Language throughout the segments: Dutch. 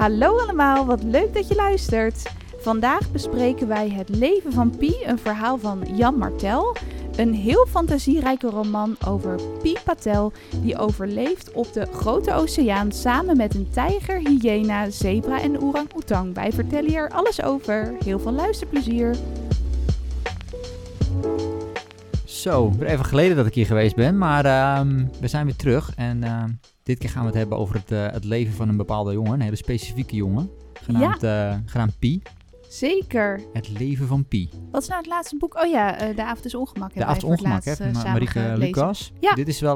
Hallo allemaal, wat leuk dat je luistert. Vandaag bespreken wij Het leven van Pi, een verhaal van Jan Martel. Een heel fantasierijke roman over Pi Patel, die overleeft op de grote oceaan samen met een tijger, hyena, zebra en orang-oetang. Wij vertellen hier alles over. Heel veel luisterplezier. Zo, weer even geleden dat ik hier geweest ben, maar ehm, we zijn weer terug. En ehm, dit keer gaan we het hebben over het, eh, het leven van een bepaalde jongen, een hele specifieke jongen, genaamd, eh, genaamd Pi. Zeker. Het leven van Pi. Wat is nou het laatste boek? Oh ja, eh, De Avond is Ongemak. De avond voor het ongemak, hè, Marieke. Lucas. Ja. Dit is wel,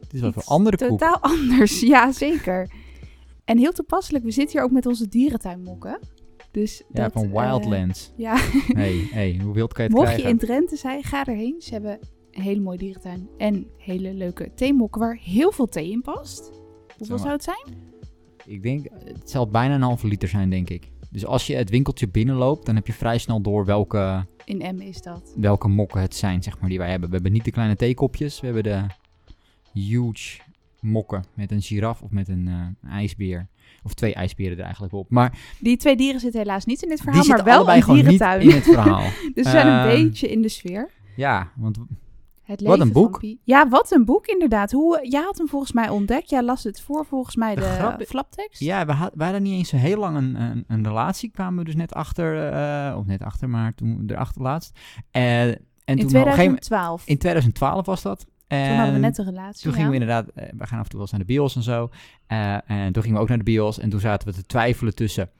dit is wel Iets een andere koek. Totaal anders, ja zeker. En heel toepasselijk, we zitten hier ook met onze dierentuinmokken. Dus Ja, dat, van Wildlands. ja, hey, hey, hoe wild kan je het mocht je krijgen? in Drenthe zijn, ga erheen. Ze hebben een hele mooie dierentuin en hele leuke theemokken waar heel veel thee in past. Hoeveel Zo. zou het zijn? Ik denk, het zal bijna een halve liter zijn, denk ik. Dus als je het winkeltje binnenloopt, dan heb je vrij snel door welke, In Emmen is dat. welke mokken het zijn, zeg maar, die wij hebben. We hebben niet de kleine theekopjes, we hebben de huge mokken met een giraf of met een eh, ijsbeer. Of twee ijsberen er eigenlijk op. Maar Die twee dieren zitten helaas niet in dit verhaal, maar wel niet dierentuin. in het verhaal. dus we zijn een Ehm, beetje in de sfeer. ja, want Het wat een van boek. Ja, wat een boek inderdaad. Hoe, jij had hem volgens mij ontdekt. Jij las het voor volgens mij De de, grap- flaptekst. ja, we, had, we hadden niet eens zo heel lang een, een, een relatie. Kwamen we dus net achter, eh, of net achter, maar toen erachter laatst. Eh, en in toen op een gegeven moment- 2012. in 2012 was dat. Toen hadden we En net een relatie. Toen ja. gingen we inderdaad, eh, we gaan af en toe wel eens naar de bios en zo. Eh, en toen gingen we ook naar de bios en toen zaten we te twijfelen tussen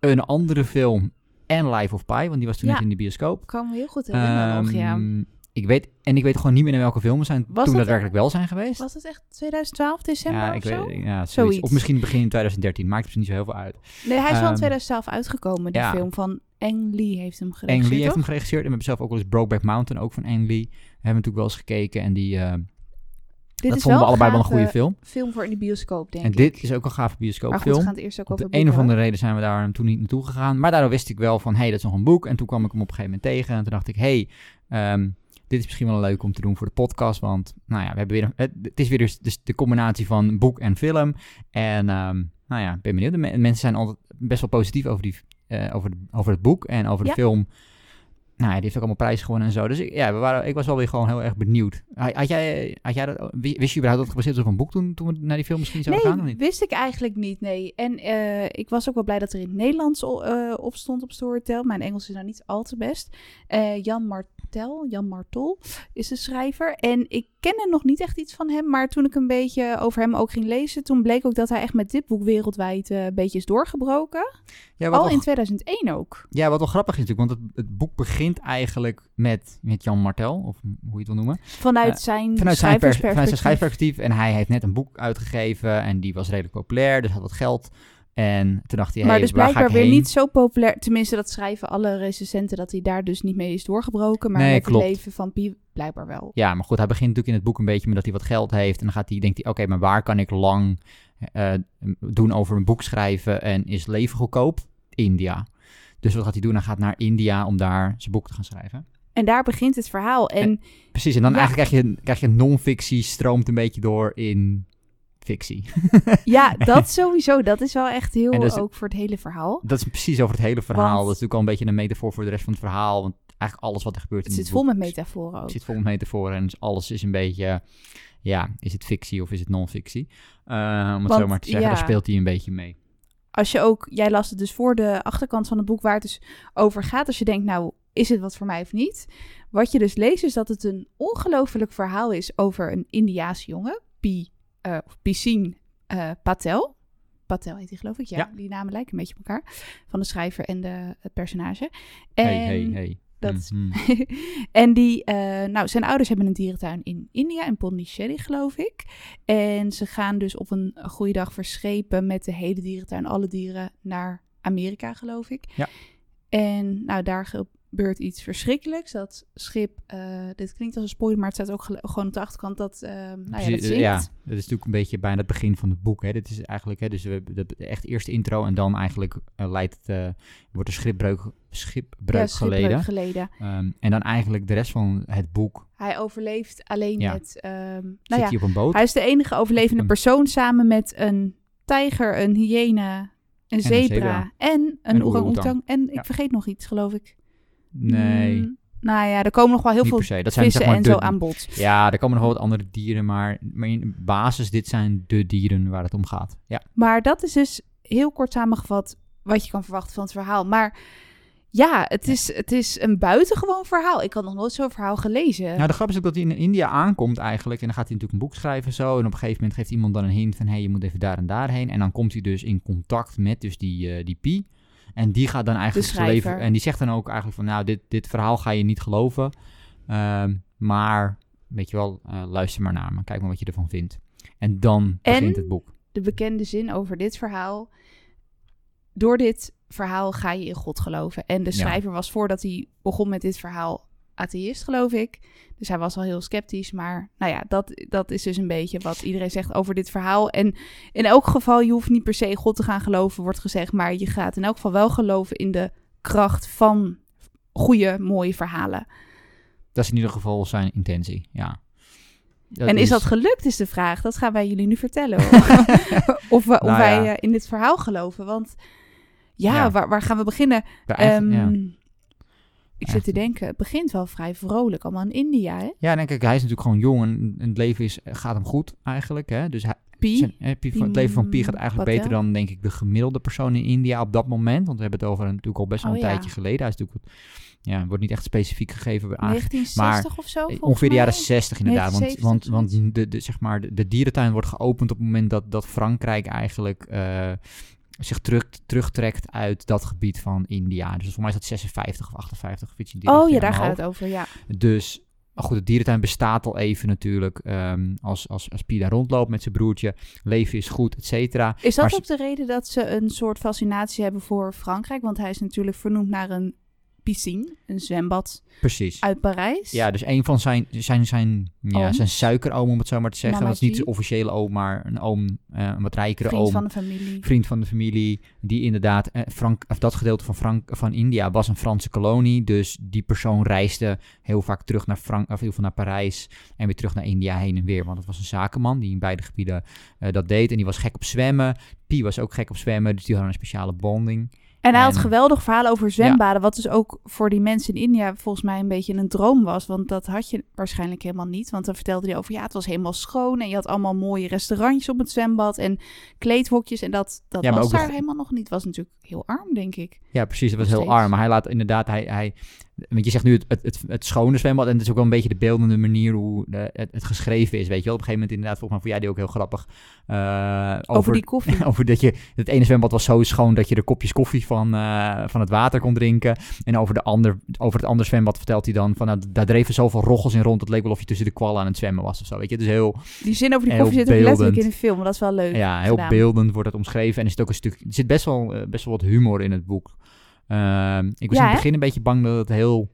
een andere film en Life of Pi, want die was toen Ja. net in de bioscoop. kan me heel goed herinneren nog, ja. Ehm, ik weet, en ik weet gewoon niet meer in welke film we zijn Was toen dat- daadwerkelijk wel zijn geweest. Was het echt 2012 december ja, of ik zo? weet, ja, zoiets. Zoiets. Of misschien begin 2013, maakt het niet zo heel veel uit. Nee, hij is wel in Ehm, 2012 uitgekomen, die ja. film van Ang Lee heeft hem Ang geregisseerd, Lee heeft hem geregisseerd en we hebben zelf ook wel eens Brokeback Mountain, ook van Ang Lee. Hebben we natuurlijk wel eens gekeken en die, eh, Dit dat is vonden we allebei wel een goede film. film voor in de bioscoop, denk en ik. dit is ook een gave maar goed, bioscoopfilm. we gaan het eerst ook Op de een of andere reden zijn we daar toen niet naartoe gegaan. Maar daardoor wist ik wel van, hé, hey, dat is nog een boek. En toen kwam ik hem op een gegeven moment tegen. En toen dacht ik, hé, hey, ehm, dit is misschien wel leuk om te doen voor de podcast. Want, nou ja, we hebben weer een- het, het is weer dus, dus de combinatie van boek en film. En, ehm, nou ja, ik ben benieuwd. De me- mensen zijn altijd best wel positief over, die, eh, over, de, over het boek en over de Ja. film. Nou ja, die heeft ook allemaal prijzen gewonnen en zo. Dus ik, ja, we waren, ik was wel weer gewoon heel erg benieuwd. Had, had jij, had jij dat, wist je überhaupt dat het gebaseerd was op een boek toen, toen we naar die film misschien zouden gaan? Of Nee, wist ik eigenlijk niet, nee. En eh, ik was ook wel blij dat er in het Nederlands eh, op stond op Storytel. Mijn Engels is nou niet al te best. Jan Martel, Jan Martol is de schrijver. En ik kende nog niet echt iets van hem. Maar toen ik een beetje over hem ook ging lezen... toen bleek ook dat hij echt met dit boek wereldwijd eh, een beetje is doorgebroken. Ja, Al wel in 2001 ook. Ja, wat wel grappig is natuurlijk, want het, het boek begint eigenlijk met, met Jan Martel, of hoe je het wil noemen. Vanuit Eh, zijn Vanuit zijn, pers- schrijversperspectief. vanuit zijn schrijfperspectief. En hij heeft net een boek uitgegeven en die was redelijk populair, dus had wat geld. En toen dacht hij, Maar hey, dus blijkbaar weer heen? niet zo populair. Tenminste, dat schrijven alle recensenten dat hij daar dus niet mee is doorgebroken. Maar Nee, met klopt. het leven van Pi blijkbaar wel. Ja, maar goed, hij begint natuurlijk in het boek een beetje met dat hij wat geld heeft. En dan gaat hij, denkt hij, oké, maar waar kan ik lang eh, doen over een boek schrijven en is leven goedkoop? India. Dus wat gaat hij doen? Hij gaat naar India om daar zijn boek te gaan schrijven. En daar begint het verhaal. En Precies, en dan Ja. eigenlijk krijg je, krijg je non-fictie stroomt een beetje door in fictie. ja, dat sowieso. Dat is wel echt heel dus- ook voor het hele verhaal. Dat is precies over het hele verhaal. Want- dat is natuurlijk al een beetje een metafoor voor de rest van het verhaal. Want eigenlijk alles wat er gebeurt Het in zit het vol boek met metaforen ook. zit vol met metaforen. En dus alles is een beetje, ja, is het fictie of is het non-fictie? Eh, om het Want, zo maar te zeggen, ja. daar speelt hij een beetje mee. Als je ook, jij las het dus voor de achterkant van het boek waar het dus over gaat. Als je denkt, nou, is het wat voor mij of niet? Wat je dus leest is dat het een ongelofelijk verhaal is over een Indiaas jongen. Pi, of Piscine eh, Patel. Patel heet hij geloof ik, ja. Ja. Die namen lijken een beetje op elkaar. Van de schrijver en de, het personage. En Hey, hey, hey. dat is- Mhm. en die, eh, nou, zijn ouders hebben een dierentuin in India, in Pondicherry, geloof ik. En ze gaan dus op een goede dag verschepen met de hele dierentuin, alle dieren, naar Amerika, geloof ik. Ja. En nou, daar gebeurt iets verschrikkelijks. Dat schip, eh, dit klinkt als een spoiler, maar het staat ook gewoon op de achterkant dat, eh, nou ja, dat Precies, zinkt. ja, dat is natuurlijk een beetje bijna het begin van het boek. Hè. Dit is eigenlijk, hè, dus we hebben de, de echt eerste intro en dan eigenlijk eh, leidt het, eh, wordt er schipbreuk, schipbreuk Ja, schipbreuk geleden. geleden. Ehm, en dan eigenlijk de rest van het boek Hij overleeft alleen Ja. met, ehm, nou zit ja, hij op een boot. Hij is de enige overlevende persoon samen met een tijger, een hyena, Een zebra. zebra. En een Een orang-oetang. En ik Ja. vergeet nog iets, geloof ik. Nee, Mm, nou ja, er komen nog wel heel niet veel. Dat zijn vissen zeg maar en de, zo aan bod. Ja, er komen nog wel wat andere dieren, maar, maar in basis, dit zijn de dieren waar het om gaat. Ja, Maar dat is dus heel kort samengevat wat je kan verwachten van het verhaal. Maar ja, het is, het is een buitengewoon verhaal. Ik had nog nooit zo'n verhaal gelezen. nou de grap is ook dat hij in India aankomt eigenlijk. En dan gaat hij natuurlijk een boek schrijven en zo. En op een gegeven moment geeft iemand dan een hint van... hé, hey, je moet even daar en daarheen. En dan komt hij dus in contact met dus die, eh, die Pi. En die gaat dan eigenlijk leven... En die zegt dan ook eigenlijk van... nou, dit, dit verhaal ga je niet geloven. Ehm, maar, weet je wel, eh, luister maar naar me. Kijk maar wat je ervan vindt. En dan En- begint het boek. De bekende zin over dit verhaal. Door dit verhaal ga je in God geloven. En de Ja. schrijver was voordat hij begon met dit verhaal atheïst, geloof ik. Dus hij was al heel sceptisch. Maar nou ja, dat, dat is dus een beetje wat iedereen zegt over dit verhaal. En in elk geval, je hoeft niet per se God te gaan geloven, wordt gezegd. Maar je gaat in elk geval wel geloven in de kracht van goede, mooie verhalen. Dat is in ieder geval zijn intentie, ja. Dat en is dat gelukt, is de vraag. Dat gaan wij jullie nu vertellen. of we, of Nou wij eh, in dit verhaal geloven. Want ja, Ja. Waar, waar gaan we beginnen? ja. Ik zit te denken, het begint wel vrij vrolijk. Allemaal in India, hè? Ja, denk ik, hij is natuurlijk gewoon jong en, en het leven is, gaat hem goed eigenlijk. Hè? Dus hij, zijn, eh, het leven van Pi gaat eigenlijk beter dan, denk ik, de gemiddelde persoon in India op dat moment. Want we hebben het over natuurlijk al best wel Oh, een ja. tijdje geleden. Hij is natuurlijk, ja, wordt niet echt specifiek gegeven. aange- 1960 of zo? Ongeveer de jaren 60 inderdaad. Want, 1970 want, want de, de, zeg maar, de, de dierentuin wordt geopend op het moment dat, dat Frankrijk eigenlijk eh, zich terug, terugtrekt uit dat gebied van India. Dus voor mij is dat 56 of 58. of iets in die Oh ja, daar gaat het over, ja. Dus, maar goed, de dierentuin bestaat al even natuurlijk. ehm, als, als, als daar rondloopt met zijn broertje. Leven is goed, et cetera. Is dat Maar ook de reden dat ze een soort fascinatie hebben voor Frankrijk? Want hij is natuurlijk vernoemd naar een piscine, een zwembad Precies. uit Parijs. Ja, dus een van zijn, zijn, zijn, ja, zijn suikeroom, om het zo maar te zeggen. Dat is niet zijn officiële oom, maar een oom, eh, een wat rijkere Vriend oom. van de familie. vriend van de familie, die inderdaad, eh, Frank, of dat gedeelte van, Frank, van India was een Franse kolonie, dus die persoon reisde heel vaak terug naar, Frank, of heel veel naar Parijs en weer terug naar India heen en weer, want het was een zakenman die in beide gebieden eh, dat deed en die was gek op zwemmen. Pi was ook gek op zwemmen, dus die hadden een speciale bonding. En hij had geweldig verhalen over zwembaden, wat dus ook voor die mensen in India volgens mij een beetje een droom was. Want dat had je waarschijnlijk helemaal niet. Want dan vertelde hij over, ja, het was helemaal schoon en je had allemaal mooie restaurantjes op het zwembad en kleedhokjes. En dat, dat Ja, was daar helemaal nog niet. Het was natuurlijk heel arm, denk ik. Ja, precies, dat was heel arm, maar hij laat inderdaad, hij, hij, want je zegt nu het, het, het, het schone zwembad en het is ook wel een beetje de beeldende manier hoe de, het, het geschreven is, weet je wel. Op een gegeven moment inderdaad, volgens mij vond jij die ook heel grappig. eh, Over, die koffie. Over dat je, het ene zwembad was zo schoon dat je er kopjes koffie van, eh, van het water kon drinken. En over, de ander, over het andere zwembad vertelt hij dan van, nou, daar dreven zoveel roggels in rond. Het leek wel of je tussen de kwallen aan het zwemmen was of zo, weet je. Dus heel, Die zin over die koffie zit ook letterlijk in de film, maar dat is wel leuk. ja, heel gedaan. beeldend wordt het omschreven. En er zit ook een stuk, er zit best wel, eh, best wel wat humor in het boek. Ehm, ik was Ja, in het begin een beetje bang dat het heel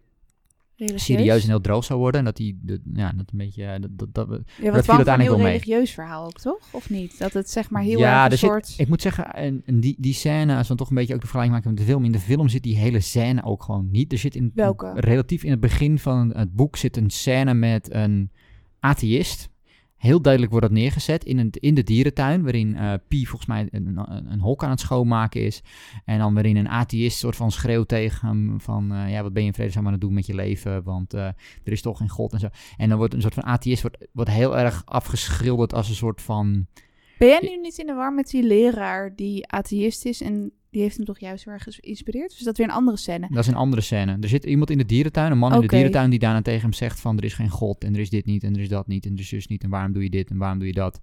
Religieus. serieus en heel droog zou worden. En dat die, de, ja, dat een beetje, eh, dat, dat, dat, Ja, dat viel uiteindelijk een heel wel mee. religieus verhaal ook, toch? Of niet? Dat het zeg maar heel ja, erg een zit- soort... ik moet zeggen, en, en die, die scène, als we toch een beetje ook de vergelijking maken met de film. In de film zit die hele scène ook gewoon niet. Er zit in, Welke? relatief in het begin van het boek zit een scène met een atheïst. Heel duidelijk wordt dat neergezet in, een, in de dierentuin, waarin eh Pi volgens mij een hok aan het schoonmaken is. En dan waarin een atheïst soort van schreeuwt tegen hem van, eh, ja, wat ben je in vredesnaam aan het doen met je leven, want eh, er is toch geen God en zo. En dan wordt een soort van atheïst wordt, wordt heel erg afgeschilderd als een soort van... Ben jij nu niet in de war met die leraar die atheïst is en die heeft hem toch juist heel erg geïnspireerd? Of is dat weer een andere scène? Dat is een andere scène. Er zit iemand in de dierentuin, een man in de dierentuin, die daarna tegen hem zegt van er is geen God en er is dit niet en er is dat niet en er is zus niet en waarom doe je dit en waarom doe je dat.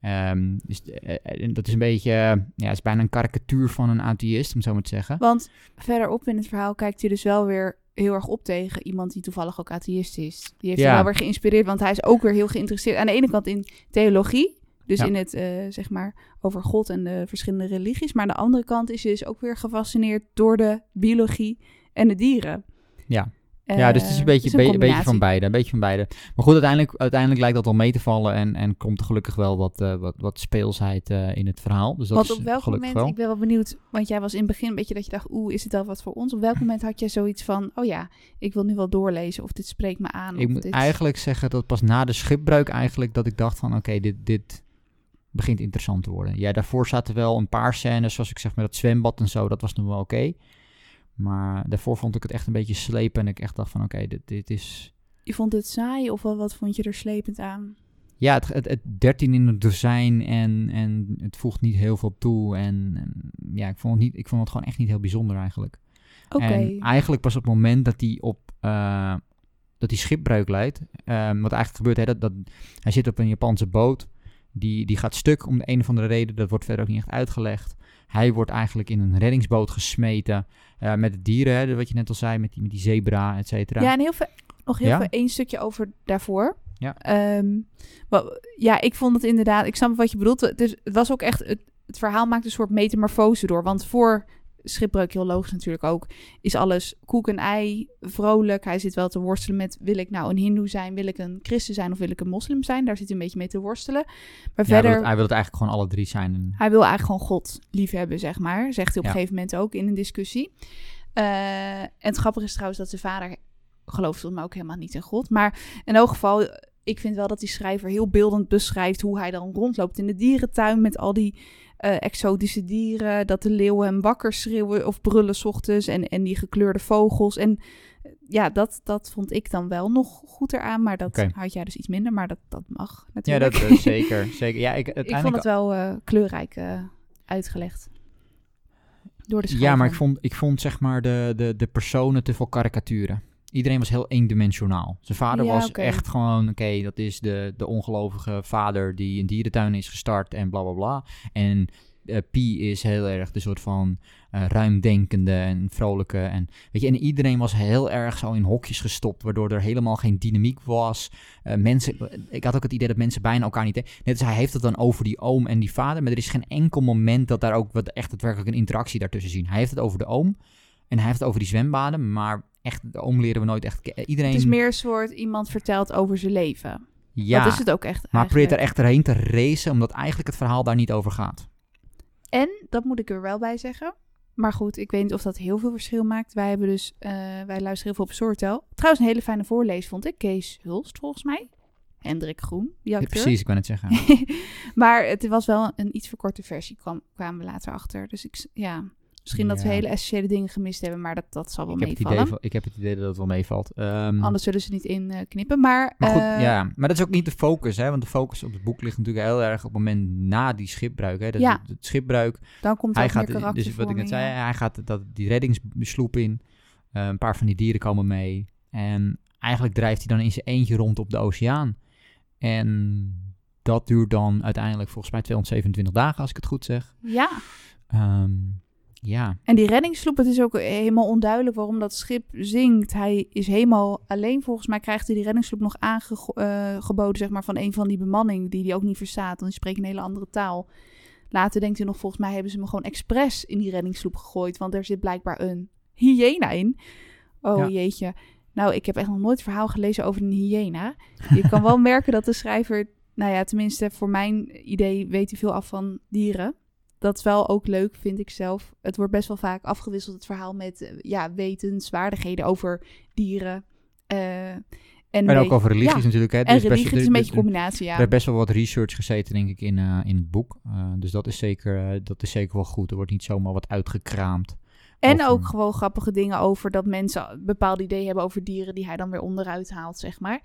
Ehm, dus, eh, eh, dat is een beetje, ja, het is bijna een karikatuur van een atheïst, om zo maar te zeggen. Want verderop in het verhaal kijkt hij dus wel weer heel erg op tegen iemand die toevallig ook atheïst is. Die heeft Ja. hem wel weer geïnspireerd, want hij is ook weer heel geïnteresseerd aan de ene kant in theologie. Dus Ja. in het, eh, zeg maar, over God en de verschillende religies. Maar aan de andere kant is hij dus ook weer gefascineerd door de biologie en de dieren. Ja. Eh, ja, dus het is een beetje, een be- een beetje van beide, een beetje van beide. Maar goed, uiteindelijk, uiteindelijk lijkt dat wel mee te vallen en, en komt er gelukkig wel wat, eh, wat, wat speelsheid in het verhaal. Dus dat Want is op welk moment, wel. ik ben wel benieuwd, want jij was in het begin een beetje dat je dacht, oeh, is het al wat voor ons? Op welk moment had jij zoiets van, oh ja, ik wil nu wel doorlezen of dit spreekt me aan? Ik moet dit... eigenlijk zeggen dat pas na de schipbreuk eigenlijk dat ik dacht van oké, dit, dit, begint interessant te worden. Ja, daarvoor zaten wel een paar scènes, zoals ik zeg met dat zwembad en zo, dat was nog wel oké. Maar daarvoor vond ik het echt een beetje slepen en ik echt dacht van oké, dit, dit is... Je vond het saai of wel, wat vond je er slepend aan? Ja, het, het, het 13 in het dozijn en, en het voegt niet heel veel toe. En, en ja, ik vond, het niet, ik vond het gewoon echt niet heel bijzonder eigenlijk. Oké. En eigenlijk pas op het moment dat hij op eh, dat hij schipbreuk leidt. Ehm, wat eigenlijk gebeurt, hè, dat, dat, hij zit op een Japanse boot. Die, die gaat stuk om de een of andere reden. Dat wordt verder ook niet echt uitgelegd. Hij wordt eigenlijk in een reddingsboot gesmeten. eh, met de dieren, hè, wat je net al zei, met die, met die zebra, et cetera. Ja, en heel veel, nog heel Ja? veel één stukje over daarvoor. Ja. Wa- ja, ik vond het inderdaad, ik snap wat je bedoelt. Het, is, het was ook echt, het, het verhaal maakt een soort metamorfose door. Want voor schipbreuk, heel logisch natuurlijk ook, is alles koek en ei, vrolijk. Hij zit wel te worstelen met, wil ik nou een hindoe zijn, wil ik een christen zijn of wil ik een moslim zijn? Daar zit hij een beetje mee te worstelen. Maar Ja, hij, verder... wil het, hij wil het eigenlijk gewoon alle drie zijn. Hij wil eigenlijk gewoon God liefhebben, zeg maar. Zegt hij op Ja. een gegeven moment ook in een discussie. Eh, en het grappige is trouwens dat zijn vader gelooft volgens mij ook helemaal niet in God. Maar in elk geval, ik vind wel dat die schrijver heel beeldend beschrijft hoe hij dan rondloopt in de dierentuin met al die eh, exotische dieren. Dat de leeuwen hem wakker schreeuwen of brullen 's ochtends en, en die gekleurde vogels. En eh, ja, dat, dat vond ik dan wel nog goed eraan. Maar dat had jij dus iets minder, maar dat, dat mag ja, natuurlijk. dat eh, zeker. zeker. Ja, ik, Ik uiteindelijk, vond het wel eh, kleurrijk uitgelegd. Door de. Ja, maar ik vond, ik vond zeg maar de, de, de personen te veel karikaturen. Iedereen was heel eendimensionaal. Zijn vader Ja, was echt gewoon, oké, dat is de, de ongelovige vader die een dierentuin is gestart en bla bla bla. En eh Pi is heel erg de soort van eh, ruimdenkende en vrolijke. En, weet je, en iedereen was heel erg zo in hokjes gestopt, waardoor er helemaal geen dynamiek was. Eh, mensen, ik had ook het idee dat mensen bijna elkaar niet... Net als hij heeft het dan over die oom en die vader, maar er is geen enkel moment dat daar ook wat echt daadwerkelijk een interactie daartussen zien. Hij heeft het over de oom en hij heeft het over die zwembaden, maar echt, de oom leren we nooit echt... Iedereen... Het is meer een soort iemand vertelt over zijn leven. ja, Dat is het ook echt maar probeert er echt erheen te racen, omdat eigenlijk het verhaal daar niet over gaat. En, dat moet ik er wel bij zeggen. Maar goed, ik weet niet of dat heel veel verschil maakt. Wij hebben dus, eh, wij luisteren heel veel op Storytel. Trouwens, een hele fijne voorlees vond ik. Kees Hulst, volgens mij. Hendrik Groen, die Ja, precies, ik ben het zeggen. maar het was wel een iets verkorte versie, kwam, kwamen we later achter. Dus ik, ja, misschien dat we hele essentiële dingen gemist hebben, maar dat, dat zal wel ik, heb het meevallen. idee, van- ik heb het idee dat het wel meevalt. Ehm, Anders zullen ze niet in eh, knippen. Maar, Maar goed, eh, ja. Maar dat is ook niet de focus, hè? Want de focus op het boek ligt natuurlijk heel erg op het moment na die schipbruik. Hè? Dat, Ja. het, het schipbruik. dan komt Hij ook meer gaat, dus wat ik net zei, hij gaat dat, die reddingssloep in. Eh, een paar van die dieren komen mee. En eigenlijk drijft hij dan in zijn eentje rond op de oceaan. En dat duurt dan uiteindelijk volgens mij 227 dagen, als ik het goed zeg. Ja, Ehm, ja, en die reddingssloep, het is ook helemaal onduidelijk waarom dat schip zinkt. Hij is helemaal alleen. Volgens mij krijgt hij die reddingssloep nog aangeboden zeg maar, van een van die bemanning die hij ook niet verstaat. Want die spreekt een hele andere taal. Later denkt hij nog, volgens mij hebben ze hem gewoon expres in die reddingssloep gegooid. Want er zit blijkbaar een hyena in. Oh Ja. jeetje. Nou, ik heb echt nog nooit verhaal gelezen over een hyena. Je kan wel merken dat de schrijver, nou ja, tenminste voor mijn idee weet hij veel af van dieren. Dat is wel ook leuk, vind ik zelf. Het wordt best wel vaak afgewisseld, het verhaal met eh, ja, wetenswaardigheden over dieren. eh, en, ook beetje- over religies ja, natuurlijk. Hè? En is religie, is een beetje een combinatie, ja. Er heeft best wel wat research gezeten, denk ik, in, eh, in het boek. Dus dat is, zeker, dat is zeker wel goed. Er wordt niet zomaar wat uitgekraamd. En over- ook gewoon grappige dingen over dat mensen bepaalde ideeën hebben over dieren die hij dan weer onderuit haalt, zeg maar.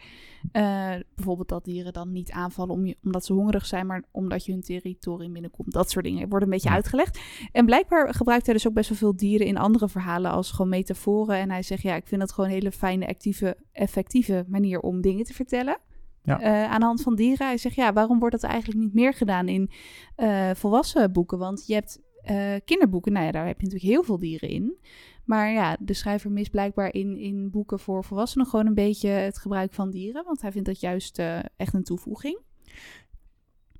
Eh, bijvoorbeeld dat dieren dan niet aanvallen om je, omdat ze hongerig zijn, maar omdat je hun territorium binnenkomt. Dat soort dingen worden een beetje Ja. uitgelegd. En blijkbaar gebruikt hij dus ook best wel veel dieren in andere verhalen als gewoon metaforen. En hij zegt, ja, ik vind dat gewoon een hele fijne, actieve, effectieve manier om dingen te vertellen. Ja. Eh, aan de hand van dieren. Hij zegt, ja, waarom wordt dat eigenlijk niet meer gedaan in eh, volwassen boeken? Want je hebt eh, kinderboeken, nou ja, daar heb je natuurlijk heel veel dieren in. Maar ja, de schrijver mist blijkbaar in, in boeken voor volwassenen gewoon een beetje het gebruik van dieren. Want hij vindt dat juist eh, echt een toevoeging.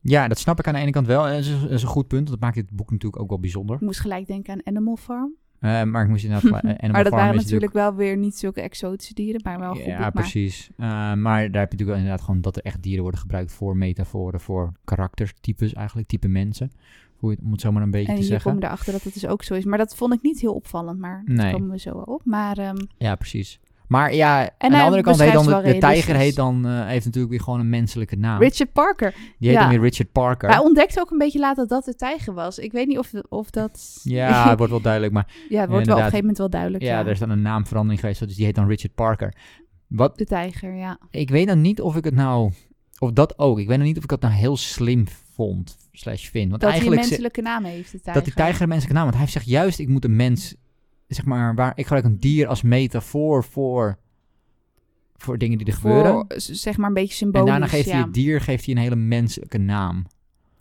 Ja, dat snap ik aan de ene kant wel. En dat is, dat is een goed punt. Dat maakt dit boek natuurlijk ook wel bijzonder. Ik moest gelijk denken aan Animal Farm. Eh, maar ik moest inderdaad... Animal maar dat Farm waren is natuurlijk wel weer niet zulke exotische dieren, maar wel goed Ja, boek, maar- precies. Eh, maar daar heb je natuurlijk wel inderdaad gewoon dat er echt dieren worden gebruikt voor metaforen, voor karaktertypes eigenlijk, type mensen. Hoe je het- om het zo maar een beetje En te zeggen. kom je erachter dat het dus ook zo is. Maar dat vond ik niet heel opvallend, maar Nee. daar komen we zo op. Maar ehm, Ja, precies. Maar ja, aan de andere kant heet dan de, de tijger heet dan, eh, heeft natuurlijk weer gewoon een menselijke naam. Richard Parker. Die heet ja. dan weer Richard Parker. Hij ontdekte ook een beetje later dat het tijger was. Ik weet niet of, of dat... ja, het wordt wel duidelijk, maar ja, het wordt wel op een gegeven moment wel duidelijk. ja, Ja, er is dan een naamverandering geweest, dus die heet dan Richard Parker. Wat, De tijger, ja. ik weet dan niet of ik het nou, of dat ook, ik weet nog niet of ik dat nou heel slim vond, slash vind. Want Dat hij een eigenlijk ze- menselijke naam heeft, de tijger. dat die tijger een menselijke naam, want hij zegt juist, ik moet een mens, zeg maar, waar, ik gebruik een dier als metafoor voor, voor dingen die er gebeuren. Voor, zeg maar, een beetje En symbolisch. daarna geeft hij het dier geeft hij een hele menselijke naam.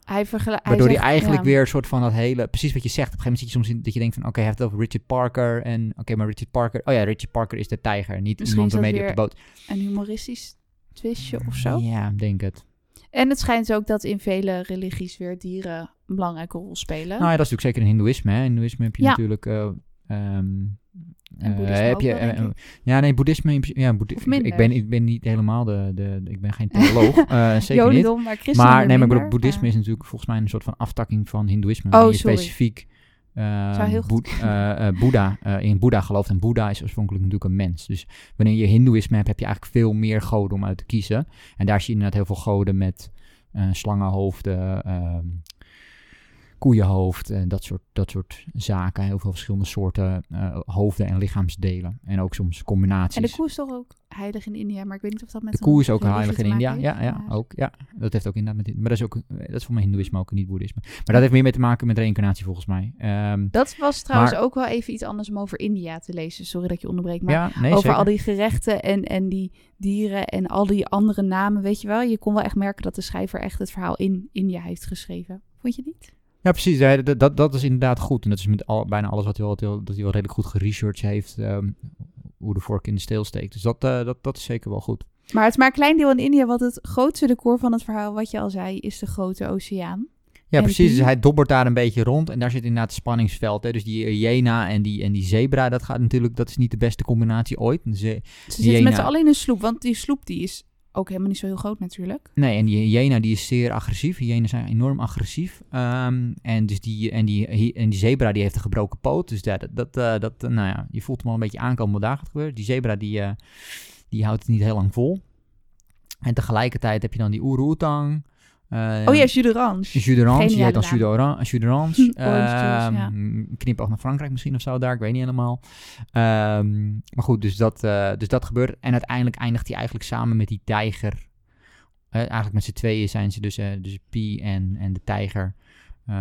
Hij vergelijkt... Waardoor hij, zegt, eigenlijk ja. weer een soort van dat hele... Precies wat je zegt. Op een gegeven moment zit je soms in dat je denkt van... Oké, hij heeft het over Richard Parker. En oké, maar Richard Parker... Oh ja, Richard Parker is de tijger. Niet Misschien iemand waarmee hij op de boot... Een humoristisch twistje of zo. Ja, denk het. En het schijnt ook dat in vele religies weer dieren een belangrijke rol spelen. Nou ja, dat is natuurlijk zeker in hindoeïsme. Hè. In hindoeïsme heb je Ja. natuurlijk... eh, ehm, En eh, boeddhisme heb je, wel, eh, ja, nee, boeddhisme... Ja, boeddhi- Of ik, ben, ik ben niet helemaal de... de, de- ik ben geen theoloog. zeker niet. Jodendom, maar christendom Maar, weer nee, maar ik bedoel, minder. boeddhisme Ja. is natuurlijk volgens mij een soort van aftakking van hindoeïsme. Oh, sorry. specifiek Boed- Boeddha, eh, in Boeddha gelooft. En Boeddha is oorspronkelijk natuurlijk een mens. Dus wanneer je hindoeïsme hebt, heb je eigenlijk veel meer goden om uit te kiezen. En daar zie je inderdaad heel veel goden met slangenhoofden, ehm, koeienhoofd en dat soort, dat soort zaken. Heel veel verschillende soorten eh, hoofden en lichaamsdelen. En ook soms combinaties. En de koe is toch ook heilig in India, maar ik weet niet of dat met De koe is ook heilig in India. Ja, ja, ook. Ja, dat heeft ook inderdaad met. Maar dat is ook. eh, Dat is voor mijn Hindoeïsme ook, niet boeddhisme. Maar dat heeft meer mee te maken met reïncarnatie volgens mij. Ehm, Dat was trouwens Maar- ook wel even iets anders om over India te lezen. Sorry dat je onderbreek, maar ja, nee, over zeker. al die gerechten en, en die dieren en al die andere namen, weet je wel. Je kon wel echt merken dat de schrijver echt het verhaal in India heeft geschreven. Vond je niet? Ja, precies. Ja, dat, dat, dat is inderdaad goed. En dat is met al, bijna alles wat hij wel, dat hij wel redelijk goed geresearched heeft. ehm, hoe de vork in de steel steekt. Dus dat, eh, dat, dat is zeker wel goed. Maar het is maar een klein deel in India, want het grootste decor van het verhaal, wat je al zei, is de grote oceaan. Ja, En precies. die- Dus hij dobbert daar een beetje rond. En daar zit inderdaad het spanningsveld. Hè. Dus die hyena en die, en die zebra, dat gaat natuurlijk... Dat is niet de beste combinatie ooit. Ze- Ze zitten met z'n allen in een sloep, want die sloep die is ook helemaal niet zo heel groot natuurlijk. Nee, en die hyena die is zeer agressief. Hyenen zijn enorm agressief. Ehm, en, dus die, en, die, en die zebra die heeft een gebroken poot. Dus dat, dat, eh, dat, eh, nou ja, je voelt hem al een beetje aankomen wat daar gaat. Die zebra die, eh, die houdt het niet heel lang vol. En tegelijkertijd heb je dan die oeroetang. Uh, oh ja, Jus d'orange. Jus d'orange, die heet dan Jus d'oran- Jus d'orange. Ja. Ehm, Knipoog naar Frankrijk misschien of zo daar, ik weet niet helemaal. Ehm, maar goed, dus dat, eh, dus dat gebeurt. En uiteindelijk eindigt hij eigenlijk samen met die tijger. Eh, eigenlijk met z'n tweeën zijn ze dus, eh, dus Pi en, en de tijger. ehm,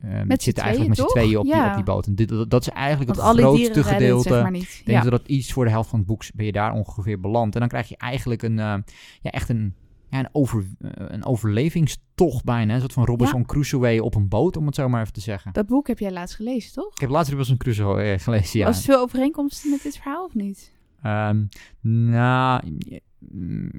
ehm, Met z'n zitten eigenlijk met z'n tweeën, tweeën op, die, op die boot. En dit, dat, dat is eigenlijk Want het grootste gedeelte. zeg maar niet. Ik denk Ja. dat iets voor de helft van het boek ben je daar ongeveer beland. En dan krijg je eigenlijk een, ja, echt een, ja, een, over, eh, een overlevingstocht bijna. Een soort van Robinson Crusoe op een boot, om het zo maar even te zeggen. Dat boek heb jij laatst gelezen, toch? Ik heb laatst Robinson Crusoe eh, gelezen, ja. Was het veel overeenkomsten met dit verhaal of niet? Ehm, nou,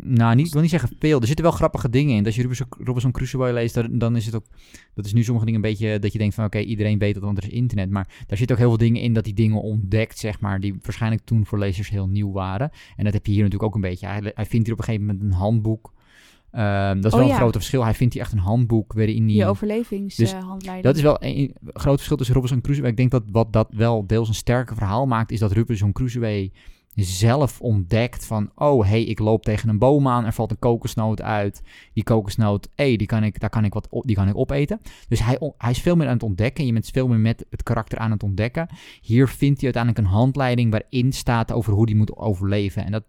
nou niet, ik wil niet zeggen veel. Er zitten wel grappige dingen in. Als je Robinson, Robinson Crusoe leest, dan, is het ook... Dat is nu sommige dingen een beetje dat je denkt van... Oké, iedereen weet dat, want er is internet. Maar daar zitten ook heel veel dingen in dat hij dingen ontdekt, zeg maar... Die waarschijnlijk toen voor lezers heel nieuw waren. En dat heb je hier natuurlijk ook een beetje. Hij, hij vindt hier op een gegeven moment een handboek. Ehm, dat is Oh, wel ja. een groot verschil. Hij vindt hier echt een handboek waarin hij... Je Dus overlevingshandleiding. Dat is wel een, groot verschil tussen Robinson Crusoe. Ik denk dat wat dat wel deels een sterker verhaal maakt, is dat Robinson Crusoe zelf ontdekt van, oh hey, ik loop tegen een boom aan, er valt een kokosnoot uit. Die kokosnoot, hé, die kan ik, daar kan ik wat op, die kan ik opeten. Dus hij, hij is veel meer aan het ontdekken. Je bent veel meer met het karakter aan het ontdekken. Hier vindt hij uiteindelijk een handleiding waarin staat over hoe die moet overleven. En dat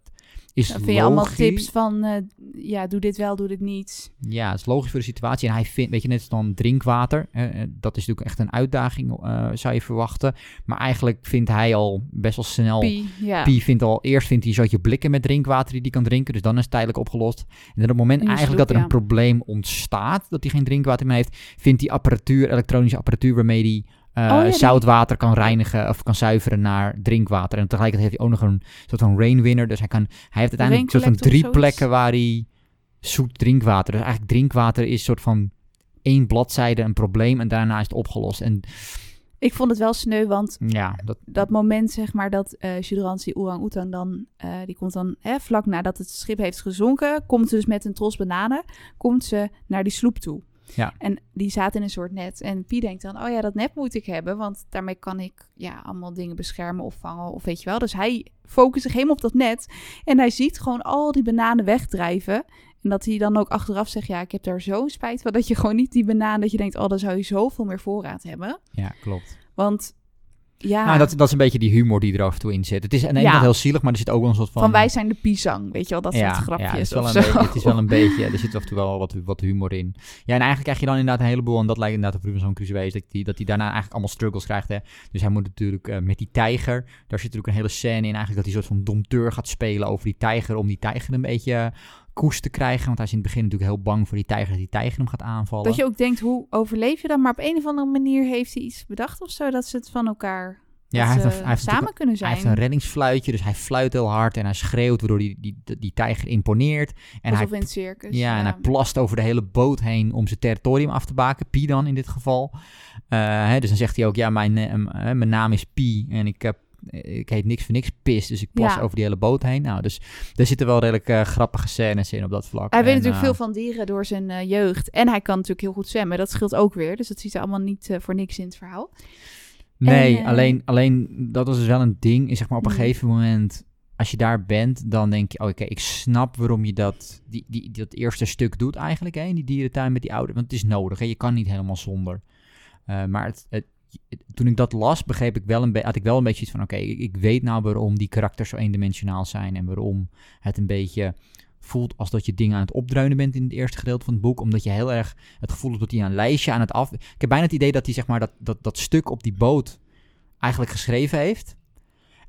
is Dan vind je allemaal logisch. tips van, eh, ja, doe dit wel, doe dit niet. Ja, het is logisch voor de situatie. En hij vindt, weet je, net als dan drinkwater. eh, dat is natuurlijk echt een uitdaging, eh, zou je verwachten. Maar eigenlijk vindt hij al best wel snel. Pi, ja. Pi vindt al, eerst vindt hij een soortje blikken met drinkwater die hij kan drinken. Dus dan is het tijdelijk opgelost. En op het moment eigenlijk dat er een probleem ontstaat, dat hij geen drinkwater meer heeft, vindt hij apparatuur, elektronische apparatuur waarmee hij eh, Oh ja, zoutwater kan reinigen of kan zuiveren naar drinkwater. En tegelijkertijd heeft hij ook nog een soort van rainwinner. Dus hij, kan, hij heeft uiteindelijk soort van drie plekken waar hij zoet drinkwater. Dus eigenlijk drinkwater is een soort van één bladzijde een probleem en daarna is het opgelost. En Ik vond het wel sneu, want ja, dat, dat moment, zeg maar, dat eh Judrans, die orang-oetan dan, eh, die komt dan hè, vlak nadat het schip heeft gezonken, komt ze dus met een tros bananen, komt ze naar die sloep toe. Ja. En die zaten in een soort net. En Pie denkt dan, oh ja, dat net moet ik hebben. Want daarmee kan ik ja, allemaal dingen beschermen of vangen. Of weet je wel. Dus hij focust zich helemaal op dat net. En hij ziet gewoon al die bananen wegdrijven. En dat hij dan ook achteraf zegt, ja, ik heb daar zo'n spijt van. Dat je gewoon niet die banaan, dat je denkt, oh, dan zou je zoveel meer voorraad hebben. Ja, klopt. Want ja, Nou, dat, dat is een beetje die humor die er af en toe in zit. Het is aan de ene Ja. kant heel zielig, maar er zit ook wel een soort van... van, wij zijn de pisang, weet je wel, dat ja, soort grapjes ja, het is wel een zo. beetje, het is wel een beetje, er zit af en toe wel wat, wat humor in. Ja, en eigenlijk krijg je dan inderdaad een heleboel, en dat lijkt inderdaad op Robinson Crusoe, is dat hij dat hij daarna eigenlijk allemaal struggles krijgt. Hè. Dus hij moet natuurlijk eh, met die tijger, daar zit natuurlijk een hele scène in, eigenlijk dat hij een soort van domteur gaat spelen over die tijger, om die tijger een beetje koest te krijgen. Want hij is in het begin natuurlijk heel bang voor die tijger, dat die tijger hem gaat aanvallen. Dat je ook denkt, hoe overleef je dan? Maar op een of andere manier heeft hij iets bedacht of zo, dat ze het van elkaar ja, dat hij heeft, een, hij heeft samen kunnen Hij zijn. heeft een reddingsfluitje, dus hij fluit heel hard en hij schreeuwt, waardoor die, die, die, tijger imponeert. En hij Alsof in het circus. Ja, en hij plast over de hele boot heen om zijn territorium af te baken. Pi dan in dit geval. Eh, hè, dus dan zegt hij ook, ja, mijn, eh, eh, mijn naam is Pi en ik, heb, ik heet niks voor niks Pis. Dus ik plas Ja. over die hele boot heen. Nou, dus er zitten wel redelijk eh, grappige scènes in op dat vlak. Hij weet En, natuurlijk eh, veel van dieren door zijn eh, jeugd. En hij kan natuurlijk heel goed zwemmen. Dat scheelt ook weer. Dus dat ziet er allemaal niet voor niks in het verhaal. Nee, En, alleen, alleen dat was dus wel een ding. Is zeg maar op een Mm. gegeven moment, als je daar bent, dan denk je, oké, ik snap waarom je dat, die, die, dat eerste stuk doet eigenlijk, hè, in die dierentuin met die ouders. Want het is nodig, hè, je kan niet helemaal zonder. Maar het- toen ik dat las, begreep ik wel een had ik wel een beetje iets van, oké, ik, weet nou waarom die karakters zo eendimensionaal zijn en waarom het een beetje voelt als dat je dingen aan het opdreunen bent in het eerste gedeelte van het boek, omdat je heel erg het gevoel hebt dat hij een lijstje aan het af... Ik heb bijna het idee dat hij zeg maar dat, dat, dat stuk op die boot eigenlijk geschreven heeft.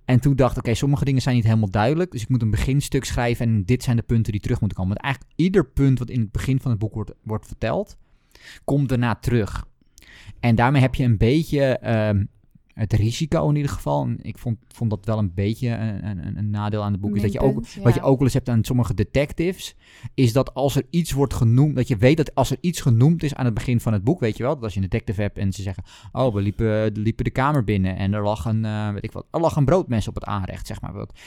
En toen dacht ik, oké, sommige dingen zijn niet helemaal duidelijk. Dus ik moet een beginstuk schrijven en dit zijn de punten die terug moeten komen. Want eigenlijk ieder punt wat in het begin van het boek wordt, wordt verteld, komt daarna terug. En daarmee heb je een beetje ehm, het risico in ieder geval. En ik vond, vond dat wel een beetje een, een, een nadeel aan het boek. Is dat je ook, wat je ook wel eens hebt aan sommige detectives, is dat als er iets wordt genoemd, dat je weet dat als er iets genoemd is aan het begin van het boek, weet je wel, dat als je een detective hebt en ze zeggen, oh, we liepen, liepen de kamer binnen en er lag een, eh, weet ik wat, er lag een broodmes op het aanrecht, zeg maar wat.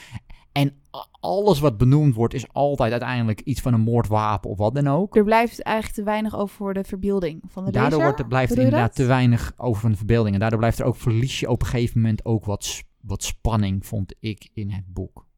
En alles wat benoemd wordt is altijd uiteindelijk iets van een moordwapen of wat dan ook. Er blijft eigenlijk te weinig over voor de verbeelding van de Daardoor wordt er, blijft er inderdaad dat? te weinig over van de verbeelding. En daardoor blijft er ook, verlies je op een gegeven moment ook wat, wat spanning, vond ik, in het boek.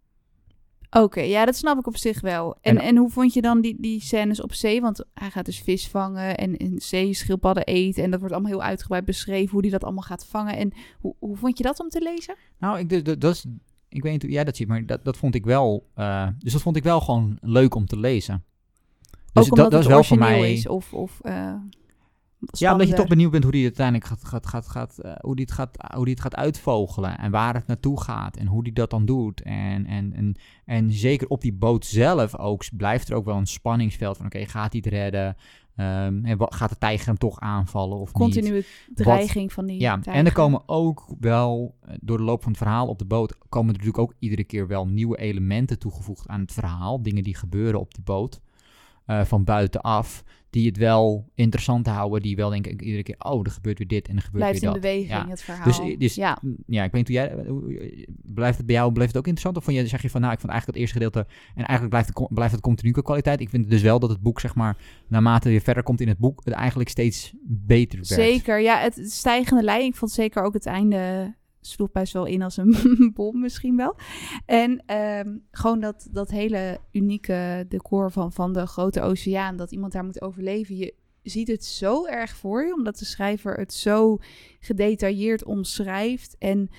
Oké, ja, dat snap ik op zich wel. En, En- en, hoe vond je dan die, die scènes op zee? Want hij gaat dus vis vangen en, en zeeschildpadden eten. En dat wordt allemaal heel uitgebreid beschreven hoe hij dat allemaal gaat vangen. En hoe, hoe vond je dat om te lezen? Nou, ik, dat, dat is, ik weet niet hoe jij dat ziet, maar dat, dat vond ik wel. eh, dus dat vond ik wel gewoon leuk om te lezen. Dus Ook omdat dat, dat het is wel voor mij. is of, of eh, ja, omdat je toch benieuwd bent hoe die uiteindelijk gaat, gaat, gaat, gaat, eh, hoe die het gaat, hoe die het gaat uitvogelen en waar het naartoe gaat en hoe die dat dan doet. En, en, en, en zeker op die boot zelf ook blijft er ook wel een spanningsveld van oké, gaat hij het redden? Ehm, en wat, gaat de tijger hem toch aanvallen of niet? Continue dreiging van die Ja, en er komen ook wel, eh, door de loop van het verhaal op de boot, komen er natuurlijk ook iedere keer wel nieuwe elementen toegevoegd aan het verhaal. Dingen die gebeuren op die boot, eh, van buitenaf, die het wel interessant houden. Die wel denken iedere keer, oh, er gebeurt weer dit en er gebeurt Blijft weer in dat. beweging Ja. het verhaal. Dus, dus ja. ja. ik weet niet jij, blijft het bij jou, blijft het ook interessant? Of vond je, zeg je van, nou, ik vond eigenlijk het eerste gedeelte, en eigenlijk blijft het, blijft het continu qua kwaliteit. Ik vind dus wel dat het boek, zeg maar, naarmate je verder komt in het boek, het eigenlijk steeds beter werd. Zeker, ja, het stijgende lijn. Ik vond zeker ook het einde sloeg best wel in als een bom misschien wel. En ehm, gewoon dat, dat hele unieke decor van, van de grote oceaan, dat iemand daar moet overleven. Je ziet het zo erg voor je, omdat de schrijver het zo gedetailleerd omschrijft en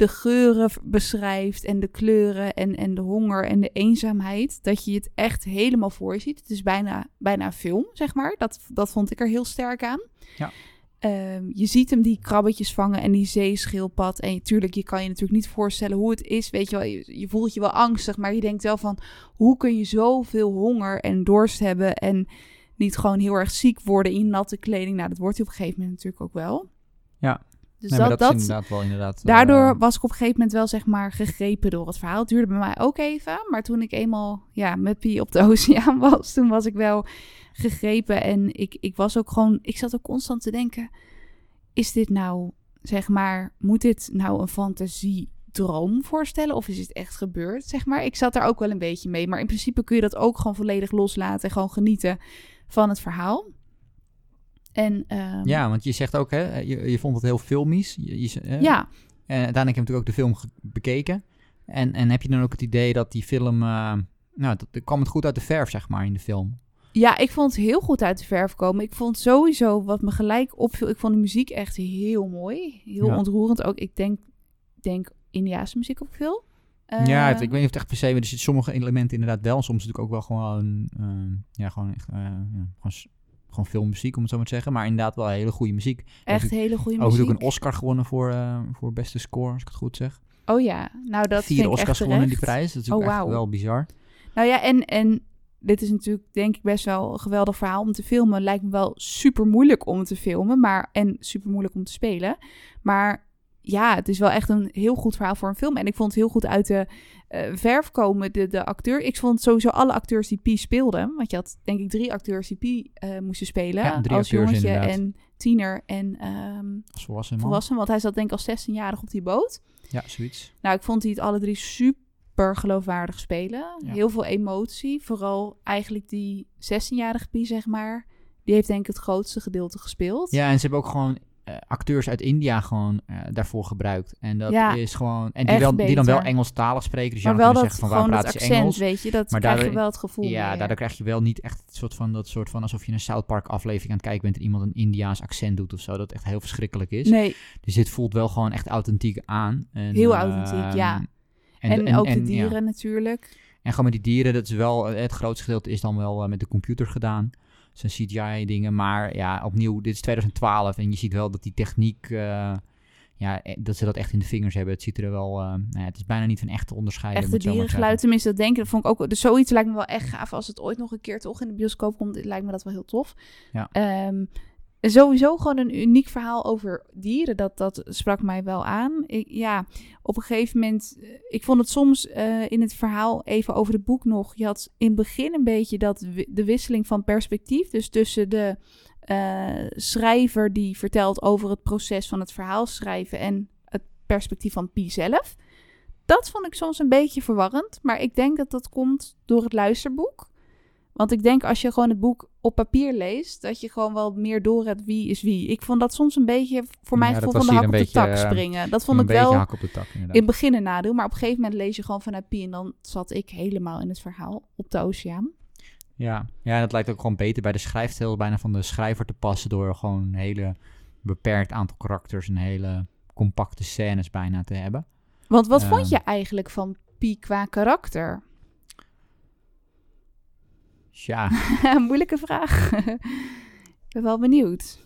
de geuren beschrijft en de kleuren en, en de honger en de eenzaamheid, dat je het echt helemaal voor je ziet. Het is bijna, bijna film, zeg maar. Dat, dat vond ik er heel sterk aan. Ja. Ehm, je ziet hem die krabbetjes vangen en die zeeschildpad. En natuurlijk, je kan je natuurlijk niet voorstellen hoe het is. Weet je wel, je, je voelt je wel angstig, maar je denkt wel van... hoe kun je zoveel honger en dorst hebben... en niet gewoon heel erg ziek worden in natte kleding? Nou, dat wordt hij op een gegeven moment natuurlijk ook wel. Ja. Dus Nee, dat, dat, dat, is inderdaad wel inderdaad. Daardoor eh, was ik op een gegeven moment wel zeg maar gegrepen door het verhaal. Het duurde bij mij ook even, maar toen ik eenmaal ja, met Pie op de oceaan was, toen was ik wel gegrepen. En ik, ik was ook gewoon, ik zat ook constant te denken, is dit nou, zeg maar, moet dit nou een fantasiedroom voorstellen of is het echt gebeurd, zeg maar? Ik zat daar ook wel een beetje mee, maar in principe kun je dat ook gewoon volledig loslaten en gewoon genieten van het verhaal. En, ehm, Ja, want je zegt ook, hè, je, je vond het heel filmisch. Je, ja, En uiteindelijk heb je natuurlijk ook de film bekeken. En, en heb je dan ook het idee dat die film... eh, nou, dat, dat kwam het goed uit de verf, zeg maar, in de film. Ja, ik vond het heel goed uit de verf komen. Ik vond sowieso wat me gelijk opviel. Ik vond de muziek echt heel mooi. Heel Ja. ontroerend ook. Ik denk, denk Indiaanse muziek ook veel. Eh, ja, het- ik weet niet of het echt per se... Er zitten sommige elementen inderdaad wel. Soms natuurlijk ook wel gewoon... eh, ja, gewoon echt... eh, ja, gewoon, gewoon filmmuziek, om het zo maar te zeggen. Maar inderdaad wel hele goede muziek. echt hele goede Ook muziek. natuurlijk een Oscar gewonnen voor, eh, voor beste score, als ik het goed zeg. Oh ja, nou dat Vier vind ik Oscars echt gewonnen, die prijs. Dat is Oh, ook echt wel bizar. Nou ja, en, en dit is natuurlijk denk ik best wel een geweldig verhaal om te filmen. Lijkt me wel super moeilijk om te filmen, maar en super moeilijk om te spelen. Maar ja, het is wel echt een heel goed verhaal voor een film. En ik vond het heel goed uit de eh, verf komen, de, de acteur. Ik vond sowieso alle acteurs die Pi speelden. Want je had denk ik drie acteurs die Pi eh, moesten spelen. Ja, drie als jongetje inderdaad. en tiener en Als volwassen man. volwassen. Want hij zat denk ik als 16-jarig op die boot. Ja, zoiets. Nou, ik vond die het alle drie super geloofwaardig spelen. Ja. Heel veel emotie. Vooral eigenlijk die 16-jarige Pie, zeg maar. Die heeft denk ik het grootste gedeelte gespeeld. Ja, en ze hebben ook gewoon eh, acteurs uit India gewoon eh, daarvoor gebruikt. En dat Ja, is gewoon... En die, wel, die dan wel. Engelstalig spreken. Dus maar wel dat zeggen van waar ze accent, Engels. weet je. Dat Maar krijg je wel het gevoel Ja, meer. daardoor krijg je wel niet echt het soort van, dat soort van alsof je een South Park aflevering aan het kijken bent en iemand een Indiaas accent doet of zo. Dat echt heel verschrikkelijk is. Nee, Dus dit voelt wel gewoon echt authentiek aan. En, Heel ehm, authentiek, ja. En, en, en- ook de dieren ja. natuurlijk. En gewoon met die dieren, dat is wel, eh, het grootste gedeelte is dan wel eh, met de computer gedaan. Zijn CGI dingen, maar ja, opnieuw, dit is 2012 en je ziet wel dat die techniek, eh, ja, dat ze dat echt in de vingers hebben. Het ziet er wel, nou ja, het is bijna niet van echt te onderscheiden. Echte dierengeluid, tenminste dat denk ik. Dat vond ik ook, dus zoiets lijkt me wel echt gaaf. Als het ooit nog een keer toch in de bioscoop komt, lijkt me dat wel heel tof. Ja. Ehm, sowieso gewoon een uniek verhaal over dieren. Dat, dat sprak mij wel aan. Ik, ja, op een gegeven moment... eh, Ik vond het soms eh, in het verhaal, even over het boek nog... Je had in het begin een beetje dat, de wisseling van perspectief. Dus tussen de eh, schrijver die vertelt over het proces van het verhaal schrijven... en het perspectief van Pi zelf. Dat vond ik soms een beetje verwarrend. Maar ik denk dat dat komt door het luisterboek. Want ik denk als je gewoon het boek op papier leest, dat je gewoon wel meer door hebt wie is wie. Ik vond dat soms een beetje, voor mijn Ja, gevoel, van de hak hier op de tak eh, springen. Dat vond ik wel hak op de tak inderdaad. in het begin een nadeel. Maar op een gegeven moment lees je gewoon vanuit Pi en dan zat ik helemaal in het verhaal op de oceaan. Ja. ja, dat lijkt ook gewoon beter bij de schrijfstijl bijna van de schrijver te passen door gewoon een hele beperkt aantal karakters en hele compacte scènes bijna te hebben. Want wat vond Ja. je eigenlijk van Pi qua karakter? Ja, Moeilijke vraag. Ik ben wel benieuwd.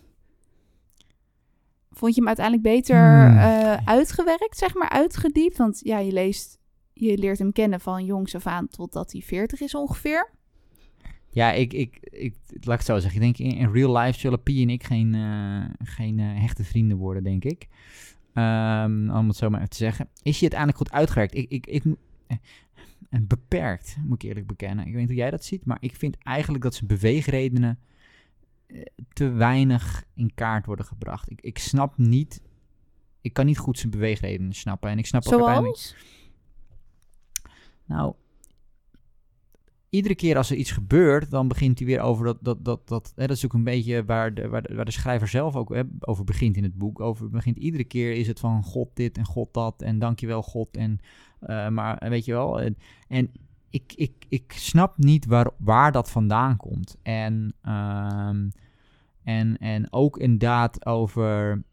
Vond je hem uiteindelijk beter Hmm. eh, uitgewerkt, zeg maar, uitgediept? Want ja, je leest, je leert hem kennen van jongs af aan totdat hij 40 is ongeveer. ja ik, ik, ik, laat ik het zo zeggen. Ik denk in, in real life zullen Pie en ik geen, eh, geen eh, hechte vrienden worden, denk ik. Ehm, om het zo maar even te zeggen. Is hij uiteindelijk goed uitgewerkt? Ik, ik, ik, en beperkt, moet ik eerlijk bekennen. Ik weet niet hoe jij dat ziet, maar ik vind eigenlijk dat zijn beweegredenen eh, te weinig in kaart worden gebracht. Ik, ik snap niet, ik kan niet goed zijn beweegredenen snappen. En ik snap ook uiteindelijk... Zoals? Nou, iedere keer als er iets gebeurt, dan begint hij weer over dat. dat, dat, dat hè, dat is ook een beetje waar de, waar de, waar de schrijver zelf ook hè, over begint in het boek. Over begint iedere keer is het van God dit en God dat. En dankjewel God. En, eh, maar eh, weet je wel. En, en ik, ik, ik snap niet waar, waar dat vandaan komt. En, ehm, en, en ook inderdaad over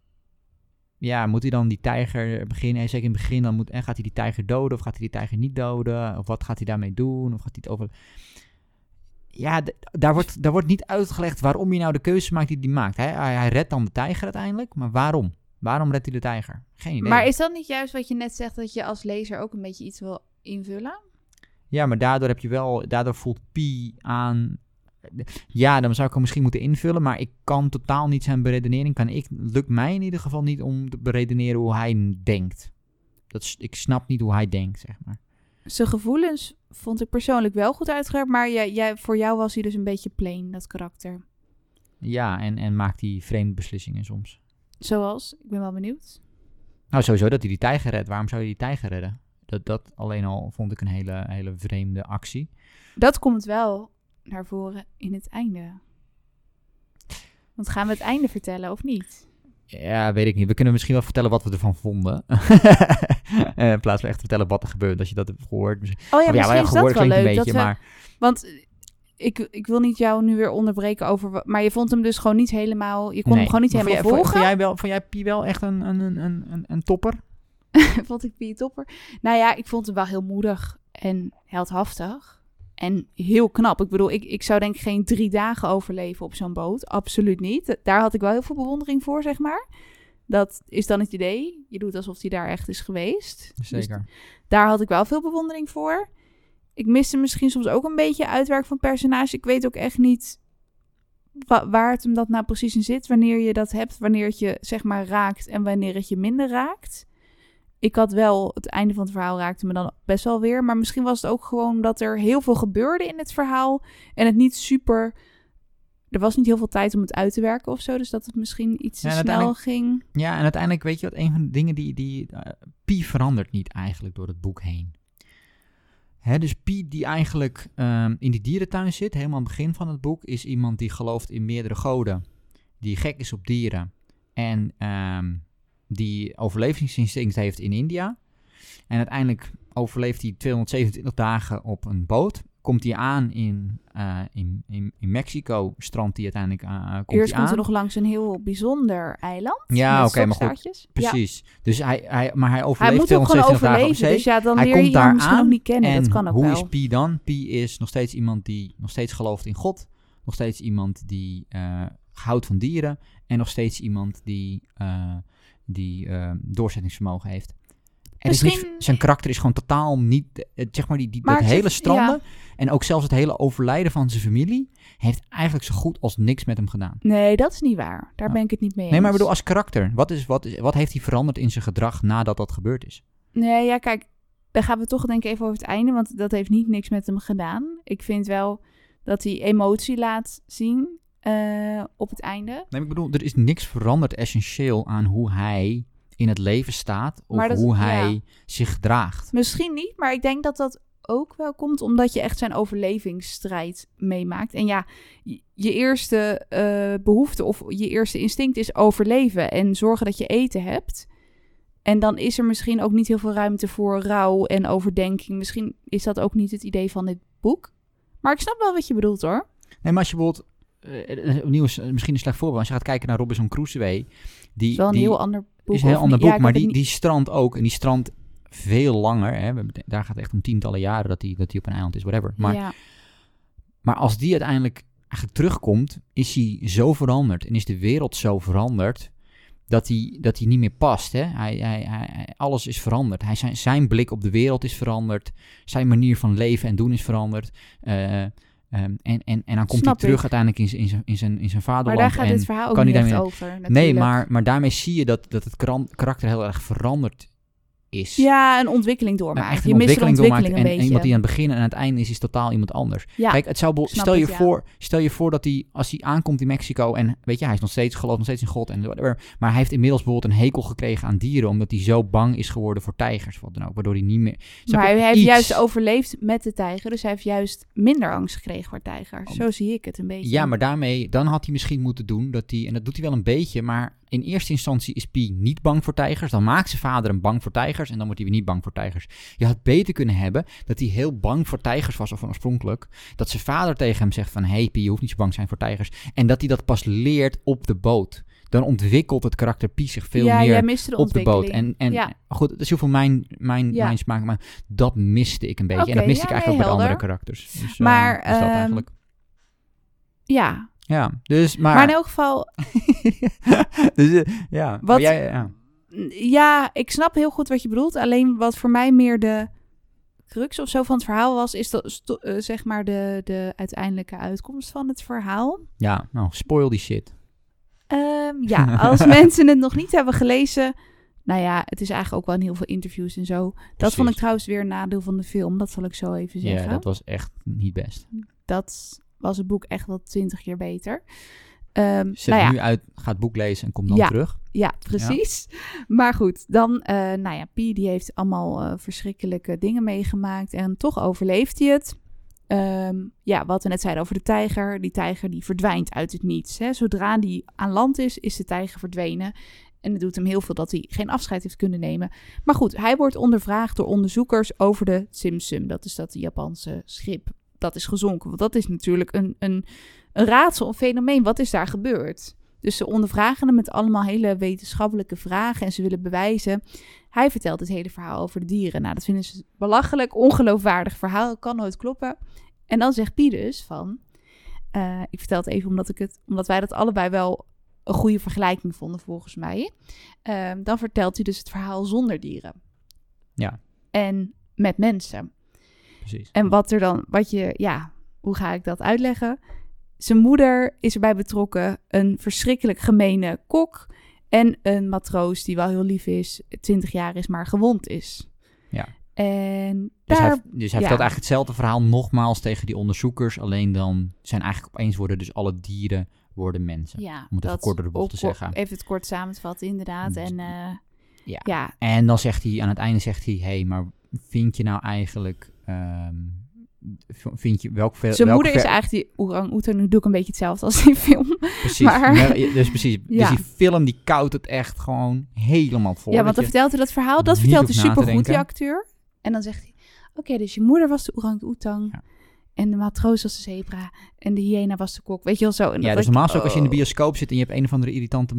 ja, moet hij dan die tijger beginnen? Zeker in het begin, dan moet, en gaat hij die tijger doden of gaat hij die tijger niet doden? Of wat gaat hij daarmee doen? Of gaat hij het over... Ja, daar wordt, daar wordt niet uitgelegd waarom hij nou de keuze maakt die hij maakt. Hij, hij, hij redt dan de tijger uiteindelijk, maar waarom? Waarom redt hij de tijger? Geen idee. Maar is dat niet juist wat je net zegt, dat je als lezer ook een beetje iets wil invullen? Ja, maar daardoor heb je wel, daardoor voelt Pi aan. Ja, dan zou ik hem misschien moeten invullen, maar ik kan totaal niet zijn beredenering. Kan ik, lukt mij in ieder geval niet om te beredeneren hoe hij denkt. Dat is, ik snap niet hoe hij denkt, zeg maar. Zijn gevoelens vond ik persoonlijk wel goed uitgewerkt, maar jij, jij, voor jou was hij dus een beetje plain, dat karakter. Ja, en, en maakt hij vreemde beslissingen soms. Zoals, ik ben wel benieuwd. Nou, sowieso dat hij die tijger redt. Waarom zou je die tijger redden? Dat, dat alleen al vond ik een hele, hele vreemde actie. Dat komt wel naar voren in het einde. Want gaan we het einde vertellen of niet? Ja, weet ik niet. We kunnen misschien wel vertellen wat we ervan vonden. Eh, in plaats van echt vertellen wat er gebeurt als je dat hebt gehoord. Misschien- Oh ja, Of misschien wel is dat wel leuk. een beetje, dat we, maar Want eh, ik, ik wil niet jou nu weer onderbreken over... Maar je vond hem dus gewoon niet helemaal... Je kon hem gewoon niet Maar helemaal vond jij, volgen. Vond, jij wel, vond jij Pie wel echt een, een, een, een, een, een topper? vond ik Pie topper. Nou ja, ik vond hem wel heel moedig en heldhaftig. En heel knap. Ik bedoel, ik, ik zou denk ik geen drie dagen overleven op zo'n boot. Absoluut niet. Daar had ik wel heel veel bewondering voor, zeg maar. Dat is dan het idee. Je doet alsof hij daar echt is geweest. Dus Zeker. daar had ik wel veel bewondering voor. Ik miste misschien soms ook een beetje uitwerk van personage. Ik weet ook echt niet wa- waar het hem dat nou precies in zit. Wanneer je dat hebt, wanneer het je zeg maar raakt en wanneer het je minder raakt. Ik had wel, het einde van het verhaal raakte me dan best wel weer. Maar misschien was het ook gewoon dat er heel veel gebeurde in het verhaal. En het niet super... Er was niet heel veel tijd om het uit te werken of zo. Dus dat het misschien iets te Ja, snel ging. Ja, en uiteindelijk weet je wat, een van de dingen die... die eh, Pie verandert niet eigenlijk door het boek heen. Hè, dus Pie die eigenlijk ehm, in die dierentuin zit, helemaal aan het begin van het boek, is iemand die gelooft in meerdere goden. Die gek is op dieren. En ehm, die overlevingsinstinct heeft in India. En uiteindelijk overleeft hij 227 dagen op een boot. Komt hij aan in, eh, in, in, in Mexico, strandt hij uiteindelijk eh, komt Eerst hij komt er nog langs een heel bijzonder eiland. Ja, oké, maar goed. Ja. Precies. Dus hij, hij, maar hij Hij overleeft moet ook gewoon 227 dagen op zee. Dus ja, dan Hij leer komt je daar aan nog niet kennen. en dat kan ook hoe wel. is Pi dan? Pi is nog steeds iemand die nog steeds gelooft in God. Nog steeds iemand die eh, houdt van dieren. En nog steeds iemand die, die eh, doorzettingsvermogen heeft. En niet- zijn karakter is gewoon totaal niet... eh, zeg maar, die, die, Maar dat hele stranden en ook zelfs het hele overlijden van zijn familie... heeft eigenlijk zo goed als niks met hem gedaan. Nee, dat is niet waar. Daar Ja. ben ik het niet mee eens. Nee, maar ik bedoel, als karakter, wat, is, wat, is, wat heeft hij veranderd in zijn gedrag nadat dat gebeurd is? Nee, ja, kijk. Dan gaan we toch denk ik even over het einde. Want dat heeft niet niks met hem gedaan. Ik vind wel dat hij emotie laat zien eh, op het einde. Nee, ik bedoel, er is niks veranderd essentieel aan hoe hij in het leven staat of dat- hoe ja. hij zich gedraagt. Misschien niet, maar ik denk dat dat ook wel komt omdat je echt zijn overlevingsstrijd meemaakt. En ja, je, je eerste eh, behoefte of je eerste instinct is overleven en zorgen dat je eten hebt. En dan is er misschien ook niet heel veel ruimte voor rouw en overdenking. Misschien is dat ook niet het idee van dit boek. Maar ik snap wel wat je bedoelt hoor. Nee, maar als je bijvoorbeeld, eh, eh, opnieuw is eh, misschien een slecht voorbeeld, als je gaat kijken naar Robinson Crusoe, die, wel een die heel ander boek. is een heel ander? Ja, boek, maar die, niet- die strand ook. En die strand veel langer, hè. Daar gaat het echt om tientallen jaren dat hij dat die op een eiland is, whatever. Maar ja. Maar als die uiteindelijk eigenlijk terugkomt, is hij zo veranderd en is de wereld zo veranderd dat hij, dat hij niet meer past. Hè? Hij, hij, alles is veranderd. Hij, zijn, zijn blik op de wereld is veranderd. Zijn manier van leven en doen is veranderd. Ehm, en, en, en dan komt Snap hij terug ik. uiteindelijk in, zijn- in, zijn, in, zijn, in zijn Maar vaderland. daar gaat en, dit verhaal ook niet echt over. nee, maar, maar daarmee zie je dat, dat het karakter heel erg veranderd is. Ja, een ontwikkeling Nou, doormaakt. echt je een mist een ontwikkeling En, een en iemand die aan het begin en aan het einde is, is totaal iemand anders. Ja, Kijk, het zou, stel, je het, ja. voor, stel je voor dat hij, als hij aankomt in Mexico en weet je, hij is nog steeds gelooft nog steeds in God en whatever, maar hij heeft inmiddels bijvoorbeeld een hekel gekregen aan dieren omdat hij zo bang is geworden voor tijgers, wat dan ook, waardoor hij niet meer. Maar hij heeft juist overleefd met de tijger. Dus hij heeft juist minder angst gekregen voor tijgers. Oh. Zo zie ik het een beetje. Ja, maar daarmee, dan had hij misschien moeten doen dat hij, en dat doet hij wel een beetje, maar in eerste instantie is Pi niet bang voor tijgers. Dan maakt zijn vader hem bang voor tijgers en dan wordt hij weer niet bang voor tijgers. Je had beter kunnen hebben dat hij heel bang voor tijgers was, of oorspronkelijk. Dat zijn vader tegen hem zegt van, hey Pi, je hoeft niet zo bang te zijn voor tijgers. En dat hij dat pas leert op de boot. Dan ontwikkelt het karakter Pi zich veel ja, meer de op de boot. En, en Ja. goed, dat is heel veel mijn, mijn, Ja. mijn smaak, maar dat miste ik een beetje. en dat miste ik eigenlijk nee, ook bij de andere karakters. Dus, eh, Maar, dus dat ehm, eigenlijk. Ja, Ja, dus maar... maar in elk geval, dus, eh, ja. Wat- jij, ja. ik snap heel goed wat je bedoelt. Alleen wat voor mij meer de crux of zo van het verhaal was, is dat, eh, zeg maar de, de uiteindelijke uitkomst van het verhaal. ja, nou, spoil die shit. Ehm, ja, als mensen het nog niet hebben gelezen. Nou ja, het is eigenlijk ook wel in heel veel interviews en zo. Dat vond ik trouwens weer een nadeel van de film. Dat zal ik zo even zeggen. Ja, dat was echt niet best. dat was het boek echt wel twintig keer beter. Zet nou ja, nu uit, ga het boek lezen en kom dan Ja. terug. Ja, precies. Maar goed, dan, eh, nou ja, Pi die heeft allemaal eh, verschrikkelijke dingen meegemaakt en toch overleeft hij het. ehm, ja, wat we net zeiden over de tijger. Die tijger die verdwijnt uit het niets. Hè. Zodra die aan land is, is de tijger verdwenen. En het doet hem heel veel dat hij geen afscheid heeft kunnen nemen. Maar goed, hij wordt ondervraagd door onderzoekers over de Tsimsum. Dat is dat Japanse schip dat is gezonken. Want dat is natuurlijk een, een, een raadsel, een fenomeen. Wat is daar gebeurd? Dus ze ondervragen hem met allemaal hele wetenschappelijke vragen en ze willen bewijzen. Hij vertelt het hele verhaal over de dieren. Nou, dat vinden ze belachelijk, ongeloofwaardig verhaal. Kan nooit kloppen. En dan zegt Piedus van... Uh, ik vertel het even omdat, ik het, omdat wij dat allebei wel een goede vergelijking vonden, volgens mij. Uh, dan vertelt hij dus het verhaal zonder dieren. Ja. En met mensen. Precies. En wat er dan, wat je, ja, hoe ga ik dat uitleggen? Zijn moeder is erbij betrokken, een verschrikkelijk gemene kok en een matroos die wel heel lief is, 20 jaar is, maar gewond is. Ja. En Dus daar, hij, dus hij ja. vertelt eigenlijk hetzelfde verhaal nogmaals tegen die onderzoekers. Alleen dan zijn eigenlijk opeens worden dus alle dieren worden mensen. ja, om het even kort door de bocht te zeggen. Even het kort samen te vatten, inderdaad. En eh, Ja. ja, En dan zegt hij, aan het einde zegt hij, hé, hey, maar vind je nou eigenlijk, ehm, vind je, welk veel... zijn moeder is eigenlijk die orang-oetan. Nu doe ik een beetje hetzelfde als die film. Precies, maar- dus precies. Ja. Dus die film die koudt het echt gewoon helemaal vol. ja, want dan vertelt hij dat verhaal. Dat vertelt hij supergoed, die acteur. En dan zegt hij, oké, dus je moeder was de orang-oetang. Ja. En de matroos was de zebra. En de hyena was de kok. Weet je wel zo. En Ja, dat dus normaal gesproken als je in de oh. bioscoop zit en je hebt een of andere irritante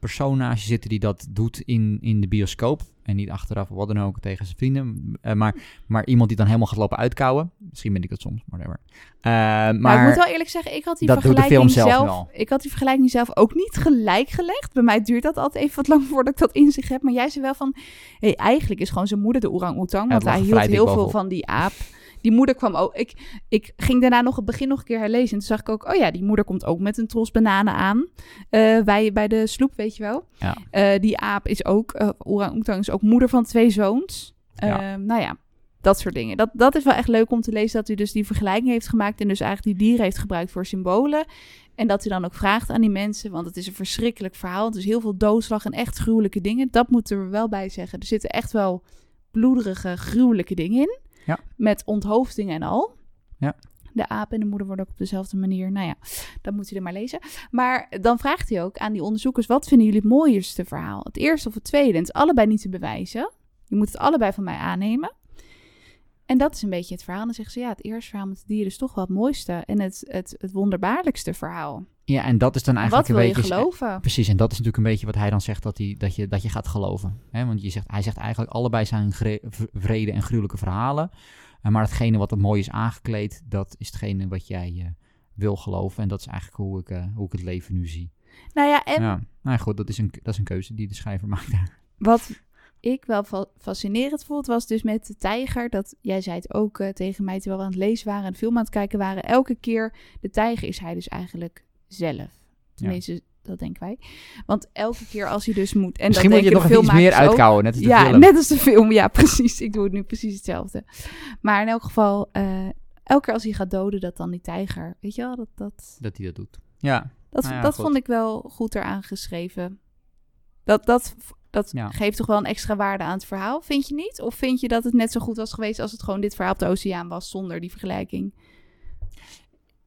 personage zitten die dat doet in, in de bioscoop. En niet achteraf of wat dan ook tegen zijn vrienden. Eh, maar, maar iemand die dan helemaal gaat lopen uitkouwen. Misschien ben ik dat soms, whatever. Eh maar Maar ik moet wel eerlijk zeggen, ik had die dat doet de vergelijking film zelf ik had die vergelijking zelf ook niet gelijk gelegd. Bij mij duurt dat altijd even wat lang voordat ik dat inzicht heb. Maar jij zei wel van, hey, eigenlijk is gewoon zijn moeder de orang-oetang. Want hij hield heel veel van die aap. Die moeder kwam ook. Ik, ik ging daarna nog het begin nog een keer herlezen. En toen zag ik ook, oh ja, die moeder komt ook met een tros bananen aan. Eh, bij, bij de sloep, weet je wel. Ja. Eh, die aap is ook, eh orang-oetang is ook moeder van twee zoons. Ja. Nou ja, dat soort dingen. Dat, dat is wel echt leuk om te lezen dat hij dus die vergelijking heeft gemaakt en dus eigenlijk die dieren heeft gebruikt voor symbolen. En dat hij dan ook vraagt aan die mensen, want het is een verschrikkelijk verhaal. Het is heel veel doodslag en echt gruwelijke dingen. Dat moeten we wel bij zeggen. Er zitten echt wel bloederige, gruwelijke dingen in. Ja. Met onthoofdingen en al. Ja. De aap en de moeder worden ook op dezelfde manier. Nou ja, dat moet u er maar lezen. Maar dan vraagt hij ook aan die onderzoekers: wat vinden jullie het mooiste verhaal? Het eerste of het tweede? En het is allebei niet te bewijzen. Je moet het allebei van mij aannemen. En dat is een beetje het verhaal. En dan zeggen ze: ja, het eerste verhaal met de dieren is toch wel het mooiste. En het, het, het wonderbaarlijkste verhaal. Ja, en dat is dan En eigenlijk wat wil een je beetje... geloven? Precies, en dat is natuurlijk een beetje wat hij dan zegt, dat, hij, dat, je, dat je gaat geloven. Hè? Want je zegt, hij zegt eigenlijk allebei zijn vrede en gruwelijke verhalen. Eh, maar hetgene wat er mooi is aangekleed, dat is hetgene wat jij eh, wil geloven. En dat is eigenlijk hoe ik, eh, hoe ik het leven nu zie. Nou ja, en Ja, nou goed, dat is, een, dat is een keuze die de schrijver maakt. Wat ik wel fa- fascinerend vond, was dus met de tijger. Dat jij zei het ook eh, tegen mij terwijl we aan het lezen waren en de film aan het kijken waren. Elke keer de tijger is hij dus eigenlijk zelf. Tenminste, dat denken wij. Want elke keer als hij dus moet. En Misschien dat moet je nog iets meer uitkouwen, net als de Ja, film. net als de film. Ja, precies. Ik doe het nu precies hetzelfde. Maar in elk geval, eh, elke keer als hij gaat doden, dat dan die tijger. Weet je wel, dat, dat, Dat hij dat doet. Ja, dat, Nou ja, dat goed. vond ik wel goed eraan geschreven. Dat, dat, dat Ja. geeft toch wel een extra waarde aan het verhaal, vind je niet? Of vind je dat het net zo goed was geweest als het gewoon dit verhaal op de oceaan was, zonder die vergelijking?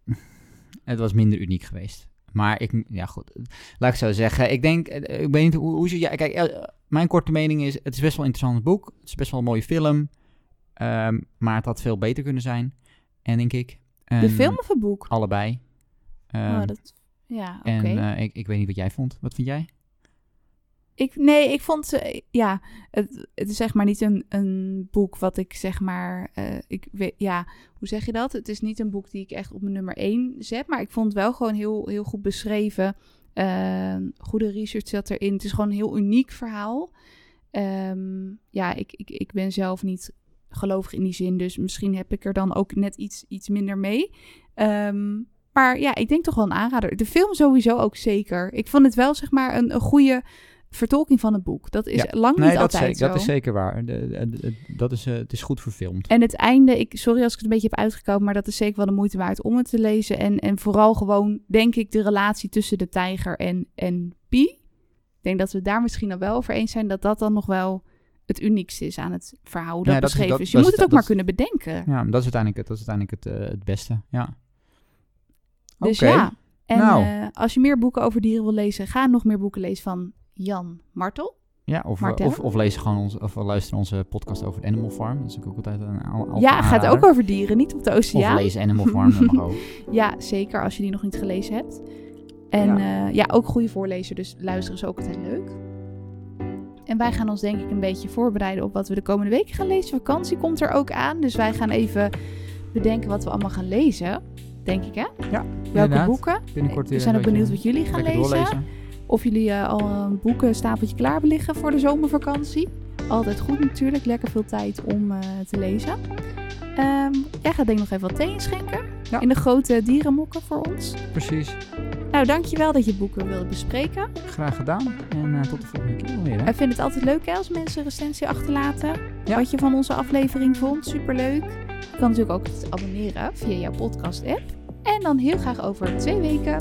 het was minder uniek geweest. Maar ik, ja goed, laat ik zo zeggen. Ik denk, eh, ik weet niet, hoe, hoe zit ja, Kijk, eh, mijn korte mening is, het is best wel een interessant boek. Het is best wel een mooie film. Ehm, maar het had veel beter kunnen zijn. En denk ik. De En film of het boek? Allebei. Ehm, oh, dat, ja, oké. En eh, ik, ik weet niet wat jij vond. Wat vind jij? Ik, nee, ik vond, eh, ja, het, het is zeg maar niet een, een boek wat ik zeg maar, eh, ik weet, ja, hoe zeg je dat? Het is niet een boek die ik echt op mijn nummer 1 zet, maar ik vond het wel gewoon heel, heel goed beschreven. Eh, goede research zat erin. Het is gewoon een heel uniek verhaal. Ehm, ja, ik, ik, ik ben zelf niet gelovig in die zin, dus misschien heb ik er dan ook net iets, iets minder mee. Ehm, maar ja, ik denk toch wel een aanrader. De film sowieso ook zeker. Ik vond het wel zeg maar een, een goede vertolking van het boek. Dat is Ja. lang niet dat, altijd zeker- dat is zo. zeker waar. De, de- de- dat is, eh, het is goed verfilmd. En het einde, ik, sorry als ik het een beetje heb uitgekomen, maar dat is zeker wel de moeite waard om het te lezen. En, en vooral gewoon, denk ik, de relatie tussen de tijger en, en Pi. Ik denk dat we daar misschien al wel over eens zijn dat dat dan nog wel het uniekste is aan het verhaal, dat dat beschreven is. Je dat moet het ook maar kunnen bedenken. Ja, dat is uiteindelijk het, dat is uiteindelijk het, eh, het beste. Ja. Dus ja, en Nou. eh, als je meer boeken over dieren wil lezen, ga nog meer boeken lezen van Jan Martel. Ja, of, Martel? of, of lees gewoon onze, of luister onze podcast over Animal Farm. Dat is ook altijd een al, al- ja, gaat ook over dieren, niet op de Of oceaan. lees Animal Farm, dat mag ook. Ja, zeker als je die nog niet gelezen hebt. En ja, ja ook goede voorlezer, dus luisteren is ook altijd leuk. En wij gaan ons denk ik een beetje voorbereiden op wat we de komende weken gaan lezen. Vakantie komt er ook aan, dus wij gaan even bedenken wat we allemaal gaan lezen. Denk ik, hè? Ja, Welke inderdaad. boeken? Binnenkort We weer zijn een ook benieuwd wat jullie gaan lezen. Of jullie eh, al een boekenstapeltje klaar liggen voor de zomervakantie. Altijd goed natuurlijk, lekker veel tijd om eh, te lezen. Ehm, jij gaat denk ik nog even wat thee inschenken. Ja. In de grote dierenmokken voor ons. Precies. Nou, dankjewel dat je boeken wilde bespreken. Graag gedaan. En eh, tot de volgende keer weer. Hè? Ik vind het altijd leuk hè, als mensen recensie achterlaten. Ja. Wat je van onze aflevering vond. Superleuk. Je kan natuurlijk ook abonneren via jouw podcast app. En dan heel graag over twee weken.